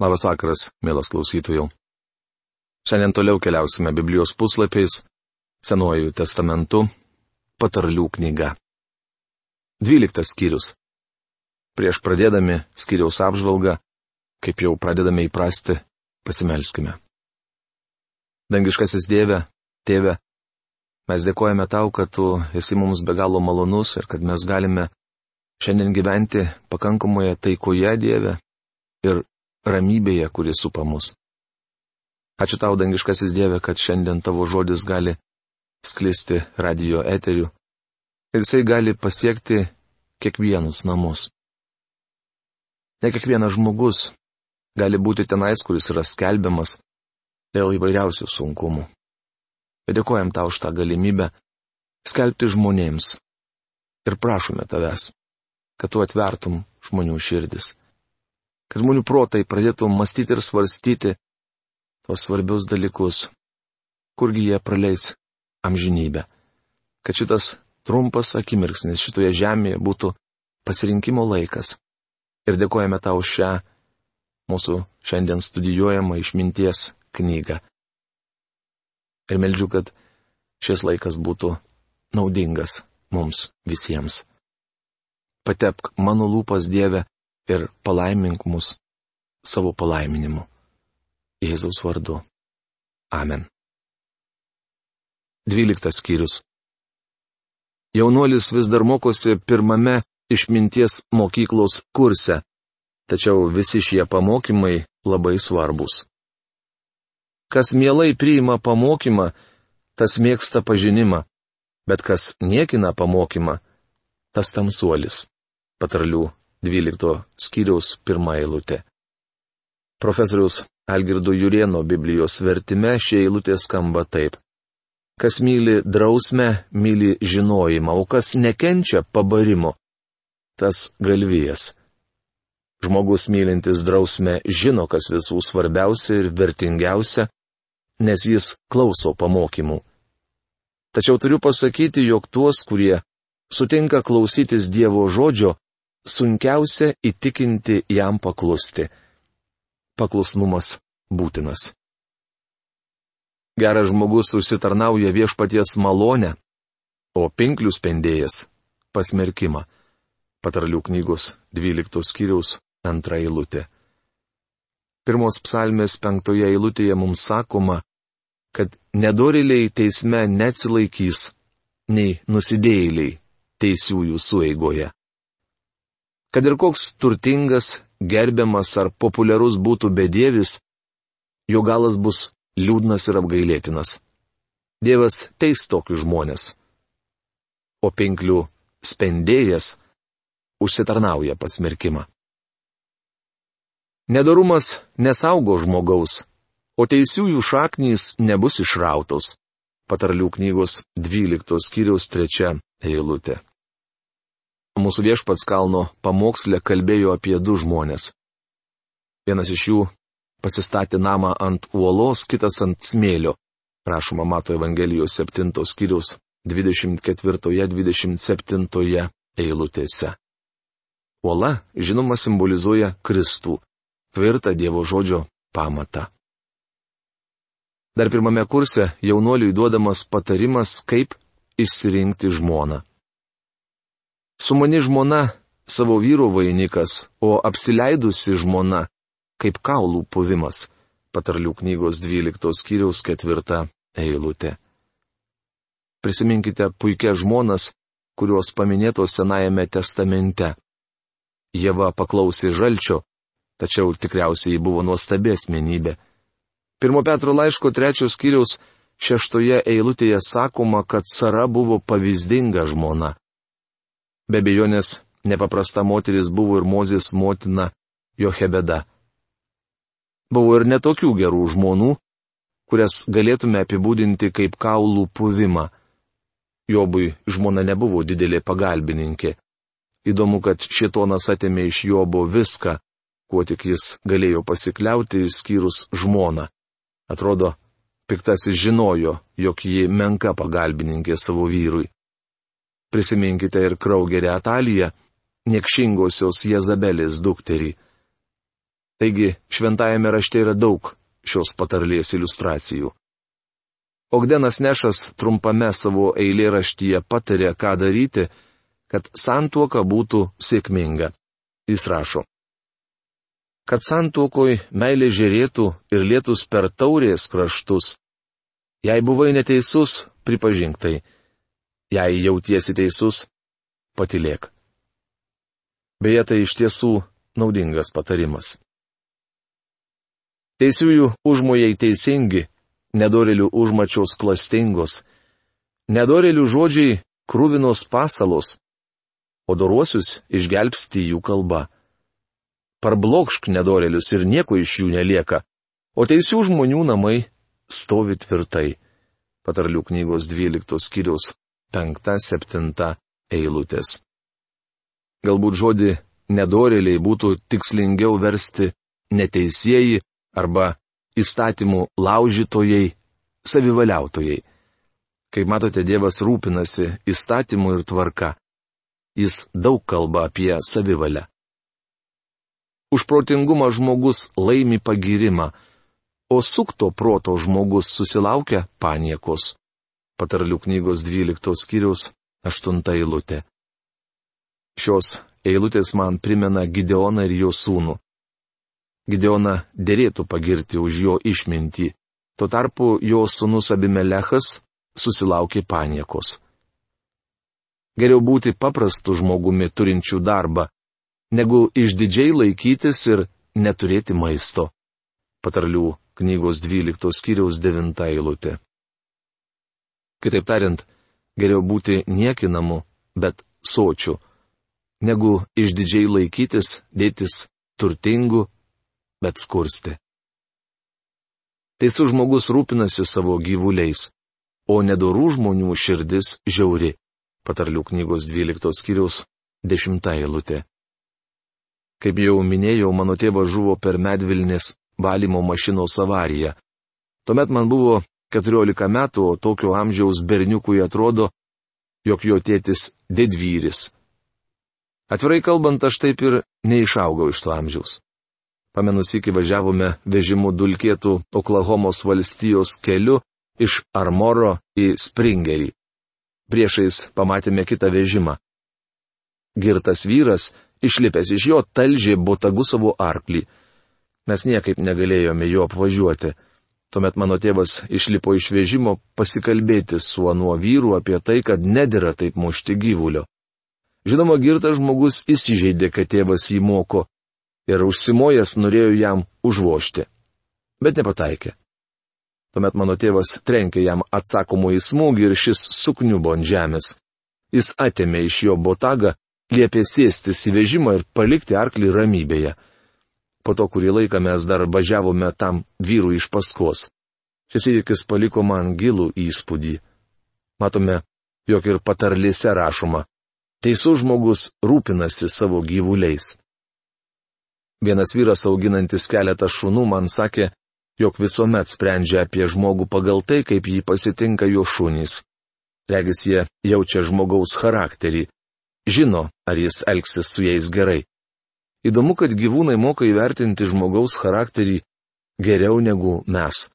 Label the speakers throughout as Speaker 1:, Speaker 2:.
Speaker 1: Labas vakaras, mielas klausytojų. Šiandien toliau keliausime Biblijos puslapiais, Senuoju testamentu, patarlių knyga. Dvyliktas skyrius. Prieš pradėdami skyriaus apžvalgą, kaip jau pradedame įprasti, pasimelskime. Dangiškasis Dieve, Tėve, mes dėkojame tau, kad tu esi mums be galo malonus ir kad mes galime šiandien gyventi pakankamoje taikoje Dieve ir ramybėje, kuri supa mus. Ačiū tau, dangiškasis Dieve, kad šiandien tavo žodis gali sklisti radio eteriu ir jisai gali pasiekti kiekvienus namus. Ne kiekvienas žmogus gali būti tenais, kuris yra skelbiamas dėl įvairiausių sunkumų. Bet dėkojam tau už tą galimybę skelbti žmonėms. Ir prašome tavęs, kad tu atvertum žmonių širdis kad žmonių protai pradėtų mąstyti ir svarstyti tos svarbius dalykus, kurgi jie praleis amžinybę. Kad šitas trumpas akimirksnis šitoje žemėje būtų pasirinkimo laikas. Ir dėkojame tau šią mūsų šiandien studijuojamą išminties knygą. Ir meldžiu, kad šis laikas būtų naudingas mums visiems. Patepk mano lūpas Dieve ir palaimink mus savo palaiminimu. Jėzaus vardu. Amen. Dvyliktas skyrius. Jaunuolis vis dar mokosi pirmame išminties mokyklos kurse, tačiau visi šie pamokymai labai svarbus. Kas mielai priima pamokymą, tas mėgsta pažinimą, bet kas niekina pamokymą, tas tamsuolis. Patarlių 12 skyriaus pirmą eilutę. Profesoriaus Algirdo Jurieno Biblijos vertime šie eilutė skamba taip. Kas myli drausmę, myli žinojimą, o kas nekenčia pabarimo, tas galvijas. Žmogus mylintis drausmę žino, kas visų svarbiausia ir vertingiausia, nes jis klauso pamokymų. Tačiau turiu pasakyti, jog tuos, kurie sutinka klausytis Dievo žodžio, sunkiausia įtikinti jam paklusti. Paklusnumas būtinas. Geras žmogus užsitarnauja viešpaties malonę, o pinklių spendėjas - pasmerkimą. Patarlių knygos 12 skyriaus antra eilutė. Pirmos psalmės penktoje eilutėje mums sakoma, kad nedoriliai teisme neatsilaikys, nei nusidėjėliai teisiųjų sueigoje. Kad ir koks turtingas, gerbiamas ar populiarus būtų bedievis, jo galas bus liūdnas ir apgailėtinas. Dievas teis tokius žmonės. O pinklių spendėjas užsitarnauja pasmerkimą. Nedarumas nesaugo žmogaus, o teisiųjų šaknys nebus išrautos. Patarlių knygos 12 skyriaus 3 eilutė. Mūsų viešpats kalno pamokslė kalbėjo apie du žmonės. Vienas iš jų pasistatė namą ant uolos, kitas ant smėlio. Rašoma Mato Evangelijos 7 skyrius 24-27 eilutėse. Uola, žinoma, simbolizuoja Kristų, tvirtą Dievo žodžio pamatą. Dar pirmame kurse jaunuoliui duodamas patarimas, kaip išsirinkti žmoną. Sumani žmona savo vyro vainikas, o apsileidusi žmona kaip kaulų puvimas. Patarlių knygos 12 skyriaus 4 eilutė. Prisiminkite puikias žmonas, kurios paminėtos Senajame testamente. Jėva paklausė žalčio, tačiau tikriausiai buvo nuostabi asmenybė. Pirmo Petro laiško trečios skyriaus šeštoje eilutėje sakoma, kad Sara buvo pavyzdinga žmona. Be bejonės, nepaprasta moteris buvo ir Mozės motina Johebeda. Buvo ir netokių gerų žmonų, kurias galėtume apibūdinti kaip kaulų puvimą. Jobui žmona nebuvo didelė pagalbininkė. Įdomu, kad šitonas atėmė iš Jobo viską, kuo tik jis galėjo pasikliauti, išskyrus žmoną. Atrodo, piktasis žinojo, jog ji menka pagalbininkė savo vyrui. Prisiminkite ir kraugerę Ataliją, niekšingosios Jezabelės dukterį. Taigi šventajame rašte yra daug šios patarlės iliustracijų. Ogdenas Nešas trumpame savo eilėraštyje patarė, ką daryti, kad santuoka būtų sėkminga. Jis rašo. Kad santuokoj meilė žiūrėtų ir lietus per taurės kraštus. Jei buvai neteisus, pripažink tai. Jei jautiesi teisus, patilėk. Beje, tai iš tiesų naudingas patarimas. Teisiųjų užmojai teisingi, nedorelių užmačios klastingos, nedorelių žodžiai krūvinos pasalos, o doruosius išgelbsti jų kalba. Parblokšk nedorelius ir nieko iš jų nelieka, o teisių žmonių namai stovi tvirtai. Patarlių knygos 12 skyriaus 5-7 eilutės. Galbūt žodį nedoreliai būtų tikslingiau versti neteisėjai arba įstatymų laužytojai, savivaliautojai. Kaip matote, Dievas rūpinasi įstatymu ir tvarka. Jis daug kalba apie savivalę. Už protingumą žmogus laimi pagirimą, o sukto proto žmogus susilaukia paniekos. Patarlių knygos 12 skyriaus 8 eilutė. Šios eilutės man primena Gideoną ir jo sūnų. Gideoną dėrėtų pagirti už jo išmintį, tuo tarpu jo sūnus Abimelechas susilaukė paniekos. Geriau būti paprastu žmogumi turinčių darbą, negu išdidžiai laikytis ir neturėti maisto. Patarlių knygos 12 skyriaus 9 eilutė. Kitaip tariant, geriau būti niekinamu, bet sočiu, negu išdidžiai laikytis, dėtis turtingu, bet skursti. Teisų žmogus rūpinasi savo gyvuliais, o nedorų žmonių širdis žiauri. Patarlių knygos 12 skyriaus 10 eilutė. Kaip jau minėjau, mano tėvas žuvo per medvilnės valymo mašinos avariją. Tuomet man buvo 14 metų, o tokio amžiaus berniukui atrodo, jog jo tėtis didvyris. Atvirai kalbant, aš taip ir neišaugau iš to amžiaus. Pamenus iki važiavome vežimu dulkėtų Oklahomos valstijos keliu iš Armoro į Springerį priešais pamatėme kitą vežimą. Girtas vyras, išlipęs iš jo, talžė botagu savo arklį. Mes niekaip negalėjome jo apvažiuoti. Tuomet mano tėvas išlipo iš vežimo pasikalbėti su anuo vyru apie tai, kad nedėra taip mušti gyvulio. Žinoma, girtas žmogus įsižeidė, kad tėvas jį moko ir užsimojęs norėjo jam užvošti. Bet nepataikė. Tuomet mano tėvas trenkė jam atsakomųjį smūgį ir šis sukniubo ant žemės. Jis atėmė iš jo botagą, liepė sėstis į vežimą ir palikti arklį ramybėje. Po to kurį laiką mes dar važiavome tam vyrui iš paskos. Šis įvykis paliko man gilų įspūdį. Matome, jog ir patarlėse rašoma. Teisus žmogus rūpinasi savo gyvuliais. Vienas vyras auginantis keletą šunų man sakė, jog visuomet sprendžia apie žmogų pagal tai, kaip jį pasitinka jo šunys. Regis jie jaučia žmogaus charakterį, žino, ar jis elgsis su jais gerai. Įdomu, kad gyvūnai moka įvertinti žmogaus charakterį geriau negu mes.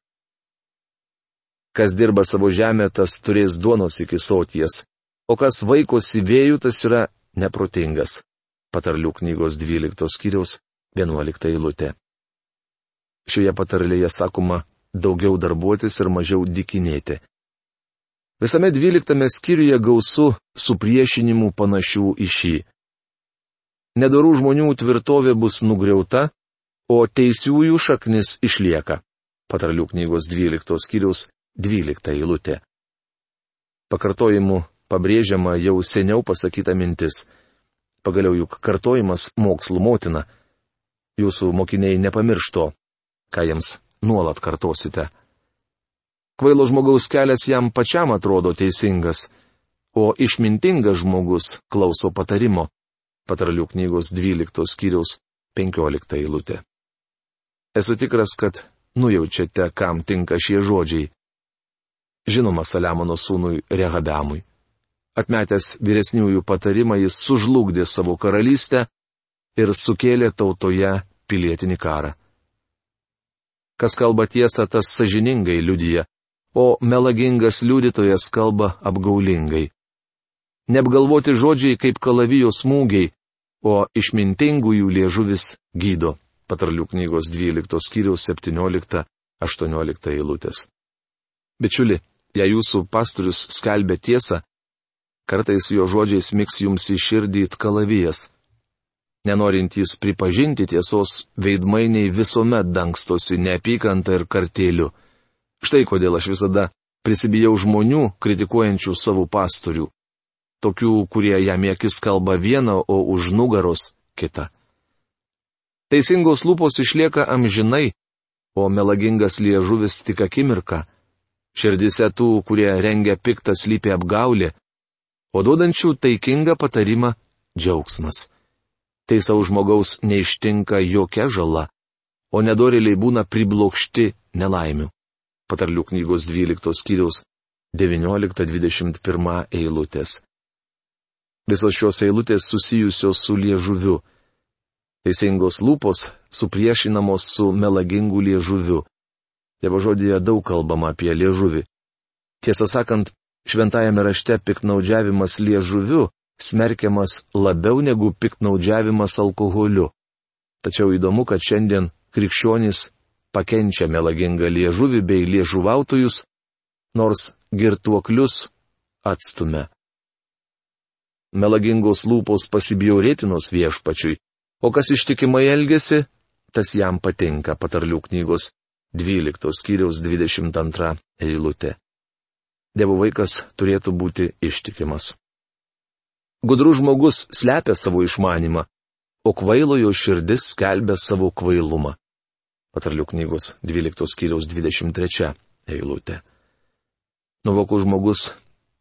Speaker 1: Kas dirba savo žemę, tas turės duonos iki soties, o kas vaikosi vėjų, tas yra neprotingas. Patarlių knygos 12 skyriaus 11 eilutė. Šioje patarlėje sakoma daugiau darbuotis ir mažiau dikinėti. Visame dvyliktame skyriuje gausu supriešinimų panašių į šį. Nedorų žmonių tvirtovė bus nugriauta, o teisiųjų šaknis išlieka. Patarlių knygos 12 skyriaus 12 eilutė. Pakartojimu pabrėžiama jau seniau pasakyta mintis. Pagaliau juk kartojimas mokslų motina. Jūsų mokiniai nepamiršto, ką jiems nuolat kartosite. Kvailo žmogaus kelias jam pačiam atrodo teisingas, o išmintingas žmogus klauso patarimo. Patarlių knygos 12 skyriaus 15 eilutė. Esu tikras, kad nujaučiate, kam tinka šie žodžiai. Žinoma, Saliamono sūnui Rehabeamui. Atmetęs vyresniųjų patarimą, jis sužlugdė savo karalystę ir sukėlė tautoje pilietinį karą. Kas kalba tiesą, tas sažiningai liudyja, o melagingas liudytojas kalba apgaulingai. Neapgalvoti žodžiai kaip kalavijo smūgiai, o išmintingųjų liežuvis gydo. Patarlių knygos 12 skyriaus 17-18 eilutės. Bičiuli, jei jūsų pastorius skelbia tiesą, kartais jo žodžiais miks jums į širdį it kalavijas. Nenorintys pripažinti tiesos, veidmainiai visuomet dangstosi neapykantą ir kartėliu. Štai kodėl aš visada prisibijau žmonių, kritikuojančių savo pastorių. Tokių, kurie jam akis kalba vieną, o už nugaros kitą. Teisingos lūpos išlieka amžinai, o melagingas liežuvis tik akimirką. Širdise tų, kurie rengia piktą slypė apgaulė, o duodančių taikingą patarimą - džiaugsmas. Savo žmogaus neištinka jokia žala, o nedoriliai būna priblokšti nelaimių. Patarlių knygos 12 skyriaus 19-21 eilutės. Visos šios eilutės susijusios su liežuviu. Teisingos lūpos supriešinamos su melagingu liežuviu. Dievo žodėje daug kalbama apie liežuvį. Tiesą sakant, šventajame rašte piknaudžiavimas liežuviu smerkiamas labiau negu piknaudžiavimas alkoholiu. Tačiau įdomu, kad šiandien krikščionys pakenčia melagingą liežuvį bei liežuvautojus, nors girtuoklius atstumia. Melagingos lūpos pasibjaurėtinos viešpačiui, O kas ištikimai elgesi, tas jam patinka patarlių knygos 12 skyriaus 22 eilutė. Dievo vaikas turėtų būti ištikimas. Gudrus žmogus slepia savo išmanimą, o kvailojo širdis skelbia savo kvailumą. Patarlių knygos 12 skyriaus 23 eilutė. Nuvokų žmogus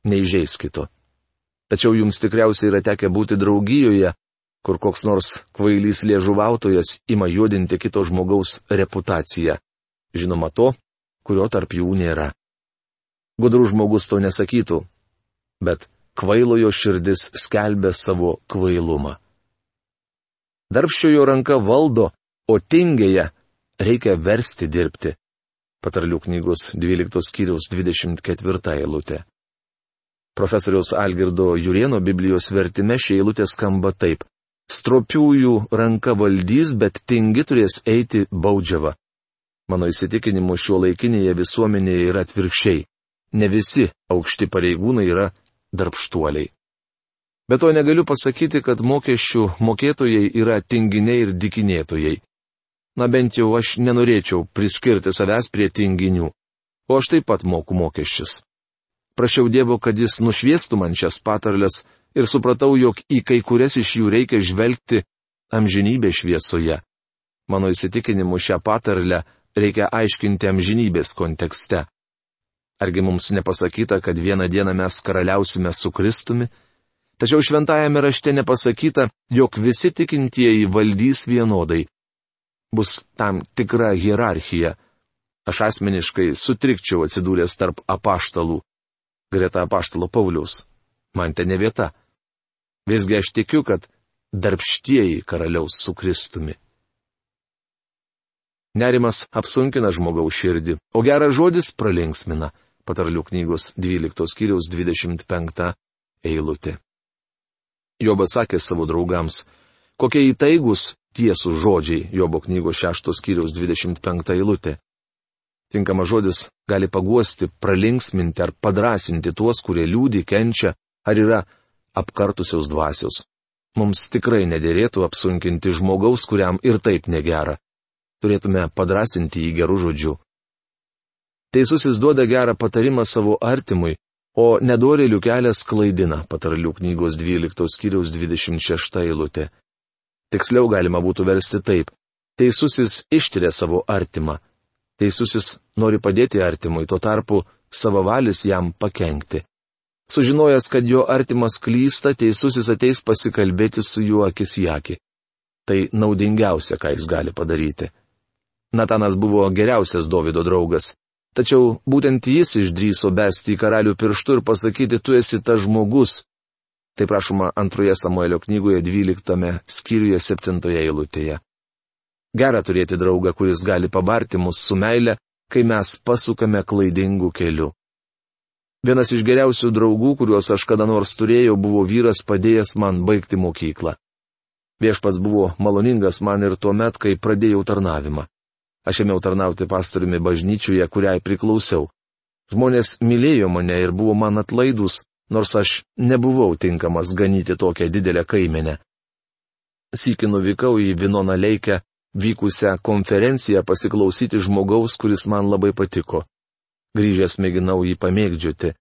Speaker 1: neižeis kito. Tačiau jums tikriausiai yra tekę būti draugijoje, kur koks nors kvailys liežuvautojas ima juodinti kito žmogaus reputaciją. Žinoma to, kurio tarp jų nėra. Gudrų žmogus to nesakytų, bet kvailojo širdis skelbia savo kvailumą. Darbščiojo ranka valdo, o tingėje reikia versti dirbti. Patarlių knygos 12 skyriaus 24 eilutė. Profesoriaus Algirdo Jurieno Biblijos vertime šie eilutė skamba taip. Stropiųjų ranka valdys, bet tingi turės eiti baudžiava. Mano įsitikinimu šio laikinėje visuomenėje yra atvirkščiai. Ne visi aukšti pareigūnai yra darbštuoliai. Bet to negaliu pasakyti, kad mokesčių mokėtojai yra tinginiai ir dikinėtojai. Na bent jau aš nenorėčiau priskirti savęs prie tinginių. O aš taip pat moku mokesčius. Prašiau Dievo, kad jis nušviestų man šias patarlės ir supratau, jog į kai kurias iš jų reikia žvelgti amžinybė šviesoje. Mano įsitikinimu šią patarlę reikia aiškinti amžinybės kontekste. Argi mums nepasakyta, kad vieną dieną mes karaliausime su Kristumi? Tačiau šventajame rašte nepasakyta, jog visi tikintieji valdys vienodai. Bus tam tikra hierarchija. Aš asmeniškai sutrikčiau atsidūręs tarp apaštalų. Greta apaštalo Paulius. Man ten ne vieta. Visgi aš tikiu, kad darbštieji karaliaus su Kristumi. Nerimas apsunkina žmogaus širdį, o geras žodis pralinksmina, patarlių knygos 12 skyriaus 25 eilutė. Jobas sakė savo draugams, kokie įtaigus tiesų žodžiai Jobo knygos 6 skyriaus 25 eilutė. Tinkamas žodis gali paguosti, pralinksminti ar padrasinti tuos, kurie liūdi, kenčia, ar yra apkartusios dvasios. Mums tikrai nedėrėtų apsunkinti žmogaus, kuriam ir taip negera. Turėtume padrasinti jį gerų žodžių. Teisusis duoda gerą patarimą savo artimui, o nedorėlių kelias klaidina, patarlių knygos 12 skyriaus 26 eilutė. Tiksliau galima būtų versti taip. Teisusis ištiria savo artimą. Teisusis nori padėti artimui, tuo tarpu savavalis jam pakengti. Sužinojęs, kad jo artimas klysta, teisusis ateis pasikalbėti su juo akis į akį. Tai naudingiausia, ką jis gali padaryti. Natanas buvo geriausias Davido draugas. Tačiau būtent jis išdryso besti į karalių pirštų ir pasakyti, tu esi tas žmogus. Tai prašoma antroje Samuelio knygoje 12 skyriuje 7 eilutėje. Gera turėti draugą, kuris gali pabarti mus su meile, kai mes pasukame klaidingų kelių. Vienas iš geriausių draugų, kuriuos aš kada nors turėjau, buvo vyras padėjęs man baigti mokyklą. Viešpats buvo maloningas man ir tuo met, kai pradėjau tarnavimą. Aš ėmiau tarnauti pastoriumi bažnyčiuje, kuriai priklausiau. Žmonės mylėjo mane ir buvo man atlaidus, nors aš nebuvau tinkamas ganyti tokią didelę kaimenę. Sykį nuvykau į Vinoną Leikę vykusią konferenciją pasiklausyti žmogaus, kuris man labai patiko. Grįžęs mėginau jį pamėgdžiuti.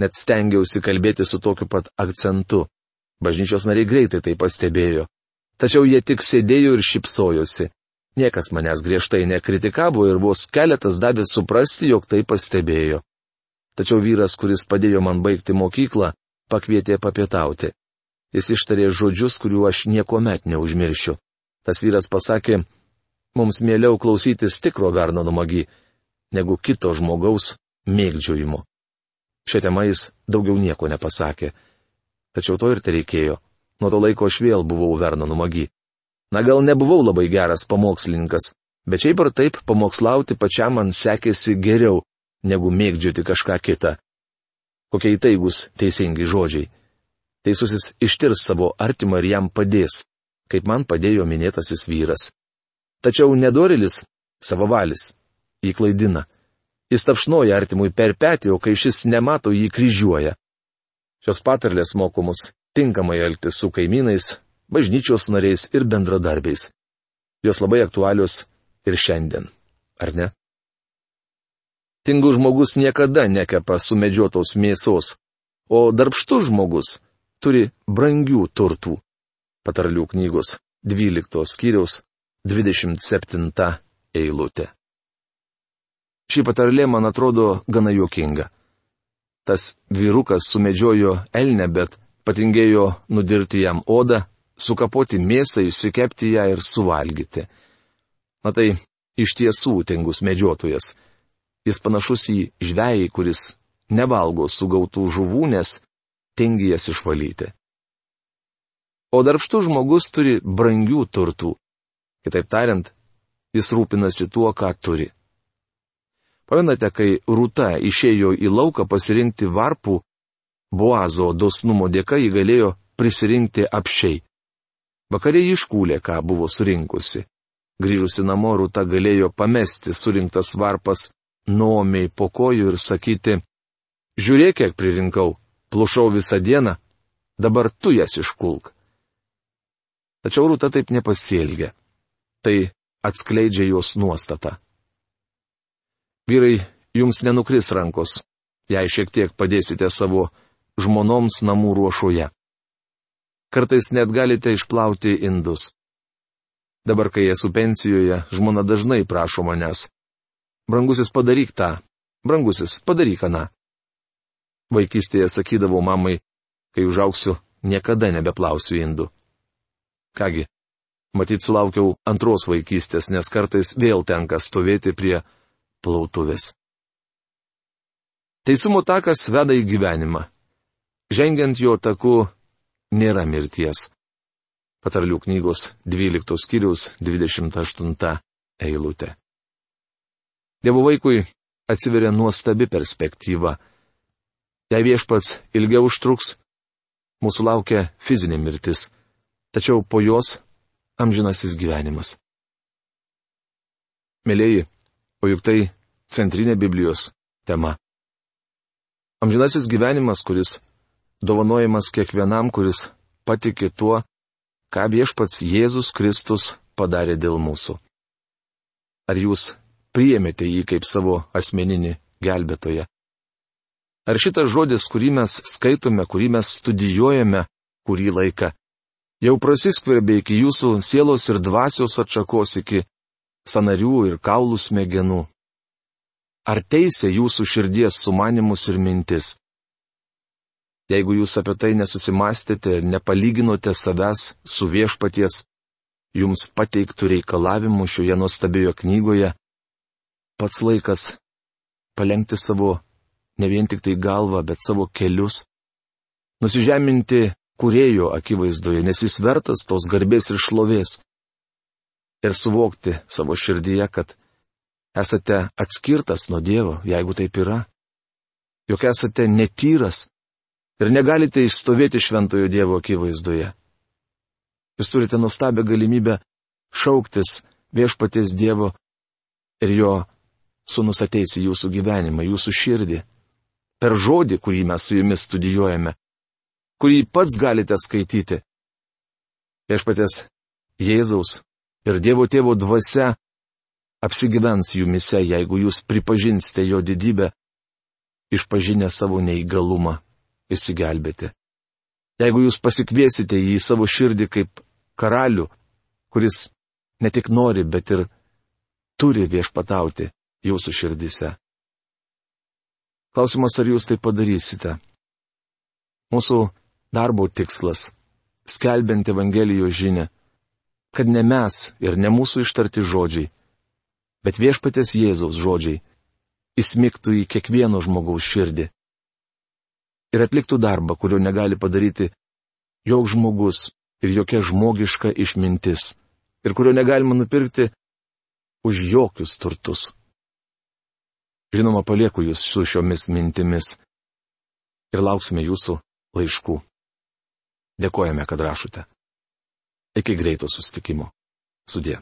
Speaker 1: Net stengiausi kalbėti su tokiu pat akcentu. Bažnyčios nariai greitai tai pastebėjo. Tačiau jie tik sėdėjo ir šipsojosi. Niekas manęs griežtai nekritikavo ir vos keletas davė suprasti, jog tai pastebėjo. Tačiau vyras, kuris padėjo man baigti mokyklą, pakvietė papietauti. Jis ištarė žodžius, kuriuo aš niekuomet neužmiršiu. Tas vyras pasakė, mums mieliau klausytis tikro Verno numagi, negu kito žmogaus mėgdžiojimo. Šią temą jis daugiau nieko nepasakė. Tačiau to ir tai reikėjo. Nuo to laiko aš vėl buvau Verno numagi. Na gal nebuvau labai geras pamokslininkas, bet šiaip ar taip pamokslauti pačiam man sekėsi geriau, negu mėgdžioti kažką kitą. Kokie įtaigus teisingi žodžiai. Teisusis ištirs savo artimą ir jam padės kaip man padėjo minėtasis vyras. Tačiau nedorilis, savavalis, jį klaidina. Jis tapšnoja artimui per petį, o kai šis nemato, jį kryžiuoja. Šios patarlės mokomus tinkamai elgtis su kaimynais, bažnyčios nariais ir bendradarbiais. Jos labai aktualios ir šiandien, ar ne? Tingus žmogus niekada nekepa sumedžiotos mėsos, o darbštus žmogus turi brangių turtų. Patarlių knygos 12 skyriaus 27 eilutė. Ši patarlė man atrodo gana juokinga. Tas vyrukas sumedžiojo elnę, bet patingėjo nudirti jam odą, sukapoti mėsą, išsikepti ją ir suvalgyti. Na tai iš tiesų tingus medžiotojas. Jis panašus į žvėjį, kuris nevalgo sugautų žuvų, nes tingi jas išvalyti. O darbštus žmogus turi brangių turtų. Kitaip tariant, jis rūpinasi tuo, ką turi. Pamenate, kai Rūta išėjo į lauką pasirinkti varpų, Boazo dosnumo dėka jį galėjo prisirinkti apšiai. Vakarė iškūlė, ką buvo surinkusi. Grįžusi namo Rūta galėjo pamesti surinktas varpas nuomiai po kojų ir sakyti, žiūrėk, kiek pririnkau, plušau visą dieną, dabar tu jas iškulk. Tačiau Rūta taip nepasielgia. Tai atskleidžia jos nuostatą. Vyrai, jums nenukris rankos, jei šiek tiek padėsite savo žmonoms namų ruošoje. Kartais net galite išplauti indus. Dabar, kai esu pensijoje, žmona dažnai prašo manęs. Brangusis padaryk tą, brangusis padaryk aną. Vaikystėje sakydavau mamai, kai užauksiu, niekada nebeplausiu indų. Kągi, matyt sulaukiau antros vaikystės, nes kartais vėl tenka stovėti prie plautuvės. Teisumo takas veda į gyvenimą. Žengiant jo taku nėra mirties. Patarlių knygos 12 skyrius 28 eilutė. Dievo vaikui atsiveria nuostabi perspektyva. Jei viešpats ilgiau užtruks, mūsų laukia fizinė mirtis tačiau po jos amžinasis gyvenimas. Mėlyji, o juk tai centrinė Biblijos tema. Amžinasis gyvenimas, kuris dovanojamas kiekvienam, kuris patiki tuo, ką viešpats Jėzus Kristus padarė dėl mūsų. Ar jūs priėmėte jį kaip savo asmeninį gelbėtoją? Ar šitas žodis, kurį mes skaitome, kurį mes studijuojame kurį laiką, jau prasiskverbė iki jūsų sielos ir dvasios atšakos iki sanarių ir kaulų smegenų. Ar teisė jūsų širdies sumanimus ir mintis? Jeigu jūs apie tai nesusimastėte ir nepalyginote savęs su viešpaties, jums pateiktų reikalavimų šioje nuostabioje knygoje, pats laikas palengti savo ne vien tik tai galvą, bet savo kelius, nusižeminti kurėjo akivaizdoje, nes jis vertas tos garbės ir šlovės. ir suvokti savo širdyje, kad esate atskirtas nuo Dievo, jeigu taip yra, jog esate netyras ir negalite išstovėti šventojo Dievo akivaizdoje. Jūs turite nuostabią galimybę šauktis viešpaties Dievo ir jo sunus ateis į jūsų gyvenimą, jūsų širdį. Per žodį, kurį mes su jumis studijuojame, kurį pats galite skaityti. Viešpatės Jėzaus ir Dievo tėvo dvasia apsigyvens jumise, jeigu jūs pripažinsite jo didybę, išpažinę savo neįgalumą išsigelbėti. Jeigu jūs pasikviesite jį į savo širdį kaip karalių, kuris ne tik nori, bet ir turi viešpatauti jūsų širdise. Klausimas, ar jūs tai padarysite? Mūsų darbo tikslas - skelbiant Evangelijos žinę kad ne mes ir ne mūsų ištarti žodžiai, bet viešpatės Jėzaus žodžiai įsmigtų į kiekvieno žmogaus širdį ir atliktų darbą, kurio negali padaryti joks žmogus ir jokia žmogiška išmintis, ir kurio negalima nupirkti už jokius turtus. Žinoma, palieku jūs su šiomis mintimis ir lauksime jūsų laiškų. Dėkojame, kad rašote. Iki greito sustikimo. Sudė.